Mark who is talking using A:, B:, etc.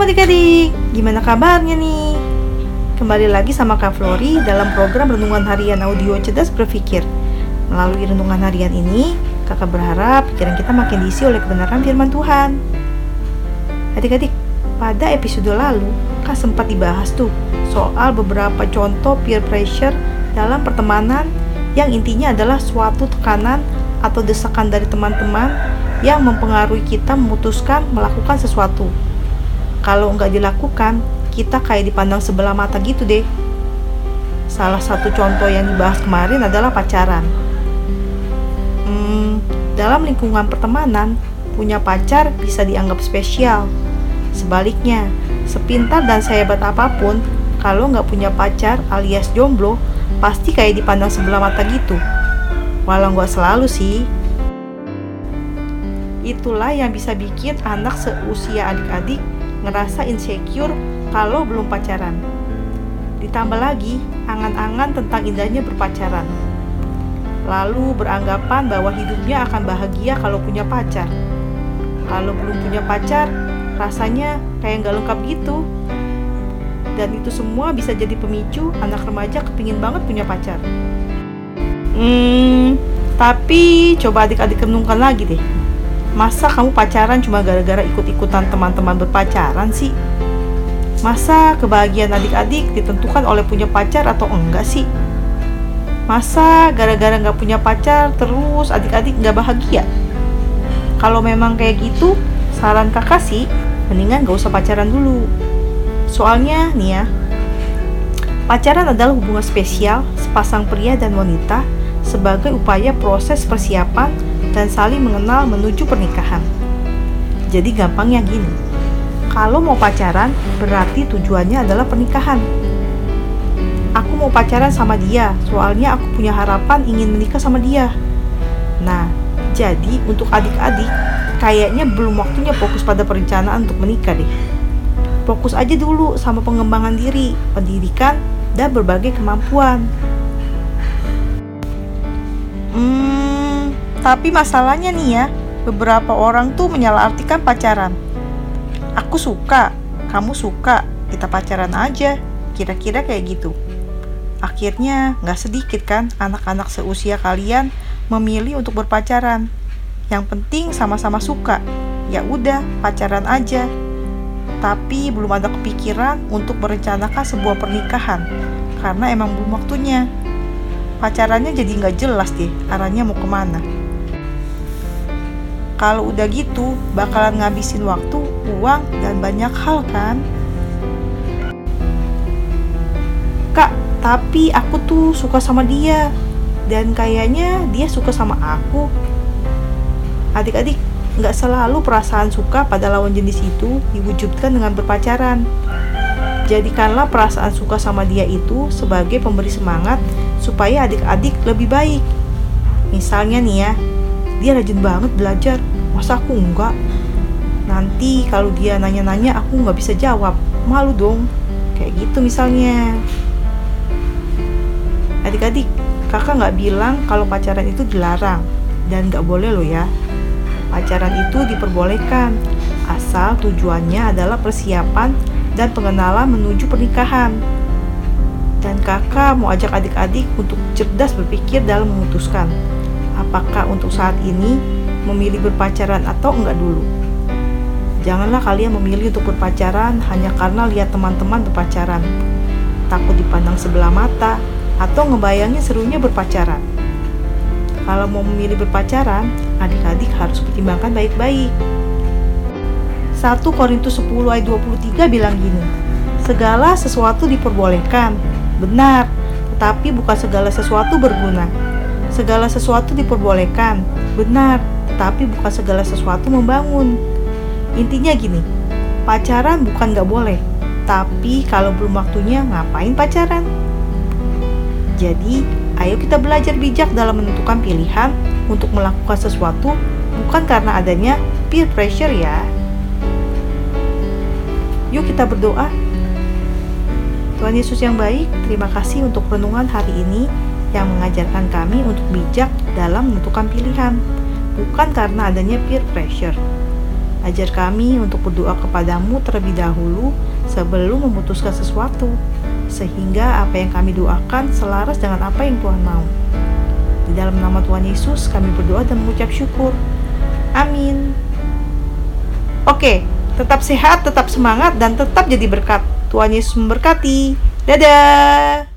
A: Shalom adik-adik, gimana kabarnya nih? Kembali lagi sama Kak Flori dalam program Renungan Harian Audio Cerdas Berpikir. Melalui renungan harian ini, kakak berharap pikiran kita makin diisi oleh kebenaran firman Tuhan. Adik-adik, pada episode lalu, Kak sempat dibahas tuh soal beberapa contoh peer pressure dalam pertemanan yang intinya adalah suatu tekanan atau desakan dari teman-teman yang mempengaruhi kita memutuskan melakukan sesuatu kalau nggak dilakukan, kita kayak dipandang sebelah mata gitu deh. Salah satu contoh yang dibahas kemarin adalah pacaran. Hmm, dalam lingkungan pertemanan, punya pacar bisa dianggap spesial. Sebaliknya, sepintar dan sehebat apa pun, kalau nggak punya pacar alias jomblo, pasti kayak dipandang sebelah mata gitu. Walau nggak selalu sih. Itulah yang bisa bikin anak seusia adik-adik ngerasa insecure kalau belum pacaran. Ditambah lagi angan-angan tentang indahnya berpacaran. Lalu beranggapan bahwa hidupnya akan bahagia kalau punya pacar. Kalau belum punya pacar, rasanya kayak nggak lengkap gitu. Dan itu semua bisa jadi pemicu anak remaja kepingin banget punya pacar. Hmm, tapi coba adik-adik renungkan lagi deh Masa kamu pacaran cuma gara-gara ikut-ikutan teman-teman berpacaran sih? Masa kebahagiaan adik-adik ditentukan oleh punya pacar atau enggak sih? Masa gara-gara nggak punya pacar terus adik-adik nggak bahagia? Kalau memang kayak gitu, saran kakak sih, mendingan gak usah pacaran dulu. Soalnya nih ya, pacaran adalah hubungan spesial sepasang pria dan wanita sebagai upaya proses persiapan dan saling mengenal menuju pernikahan. Jadi gampangnya gini, kalau mau pacaran berarti tujuannya adalah pernikahan. Aku mau pacaran sama dia, soalnya aku punya harapan ingin menikah sama dia. Nah, jadi untuk adik-adik, kayaknya belum waktunya fokus pada perencanaan untuk menikah deh. Fokus aja dulu sama pengembangan diri, pendidikan, dan berbagai kemampuan. Hmm, tapi masalahnya nih ya, beberapa orang tuh menyalahartikan pacaran. Aku suka, kamu suka, kita pacaran aja. Kira-kira kayak gitu. Akhirnya nggak sedikit kan anak-anak seusia kalian memilih untuk berpacaran. Yang penting sama-sama suka. Ya udah, pacaran aja. Tapi belum ada kepikiran untuk merencanakan sebuah pernikahan karena emang belum waktunya. Pacarannya jadi nggak jelas deh arahnya mau ke mana. Kalau udah gitu, bakalan ngabisin waktu, uang, dan banyak hal kan? Kak, tapi aku tuh suka sama dia. Dan kayaknya dia suka sama aku. Adik-adik, nggak selalu perasaan suka pada lawan jenis itu diwujudkan dengan berpacaran. Jadikanlah perasaan suka sama dia itu sebagai pemberi semangat supaya adik-adik lebih baik. Misalnya nih ya, dia rajin banget belajar. Masa aku enggak? Nanti kalau dia nanya-nanya aku nggak bisa jawab. Malu dong. Kayak gitu misalnya. Adik-adik kakak nggak bilang kalau pacaran itu dilarang. Dan nggak boleh loh ya. Pacaran itu diperbolehkan. Asal tujuannya adalah persiapan dan pengenalan menuju pernikahan. Dan kakak mau ajak adik-adik untuk cerdas berpikir dalam memutuskan apakah untuk saat ini memilih berpacaran atau enggak dulu. Janganlah kalian memilih untuk berpacaran hanya karena lihat teman-teman berpacaran, takut dipandang sebelah mata, atau ngebayangin serunya berpacaran. Kalau mau memilih berpacaran, adik-adik harus pertimbangkan baik-baik. 1 Korintus 10 ayat 23 bilang gini, Segala sesuatu diperbolehkan, benar, tetapi bukan segala sesuatu berguna. Segala sesuatu diperbolehkan, benar, tapi bukan segala sesuatu membangun. Intinya gini, pacaran bukan gak boleh, tapi kalau belum waktunya ngapain pacaran? Jadi, ayo kita belajar bijak dalam menentukan pilihan untuk melakukan sesuatu bukan karena adanya peer pressure ya. Yuk kita berdoa. Tuhan Yesus yang baik, terima kasih untuk renungan hari ini yang mengajarkan kami untuk bijak dalam menentukan pilihan bukan karena adanya peer pressure. Ajar kami untuk berdoa kepadamu terlebih dahulu sebelum memutuskan sesuatu, sehingga apa yang kami doakan selaras dengan apa yang Tuhan mau. Di dalam nama Tuhan Yesus kami berdoa dan mengucap syukur. Amin. Oke, tetap sehat, tetap semangat, dan tetap jadi berkat. Tuhan Yesus memberkati. Dadah.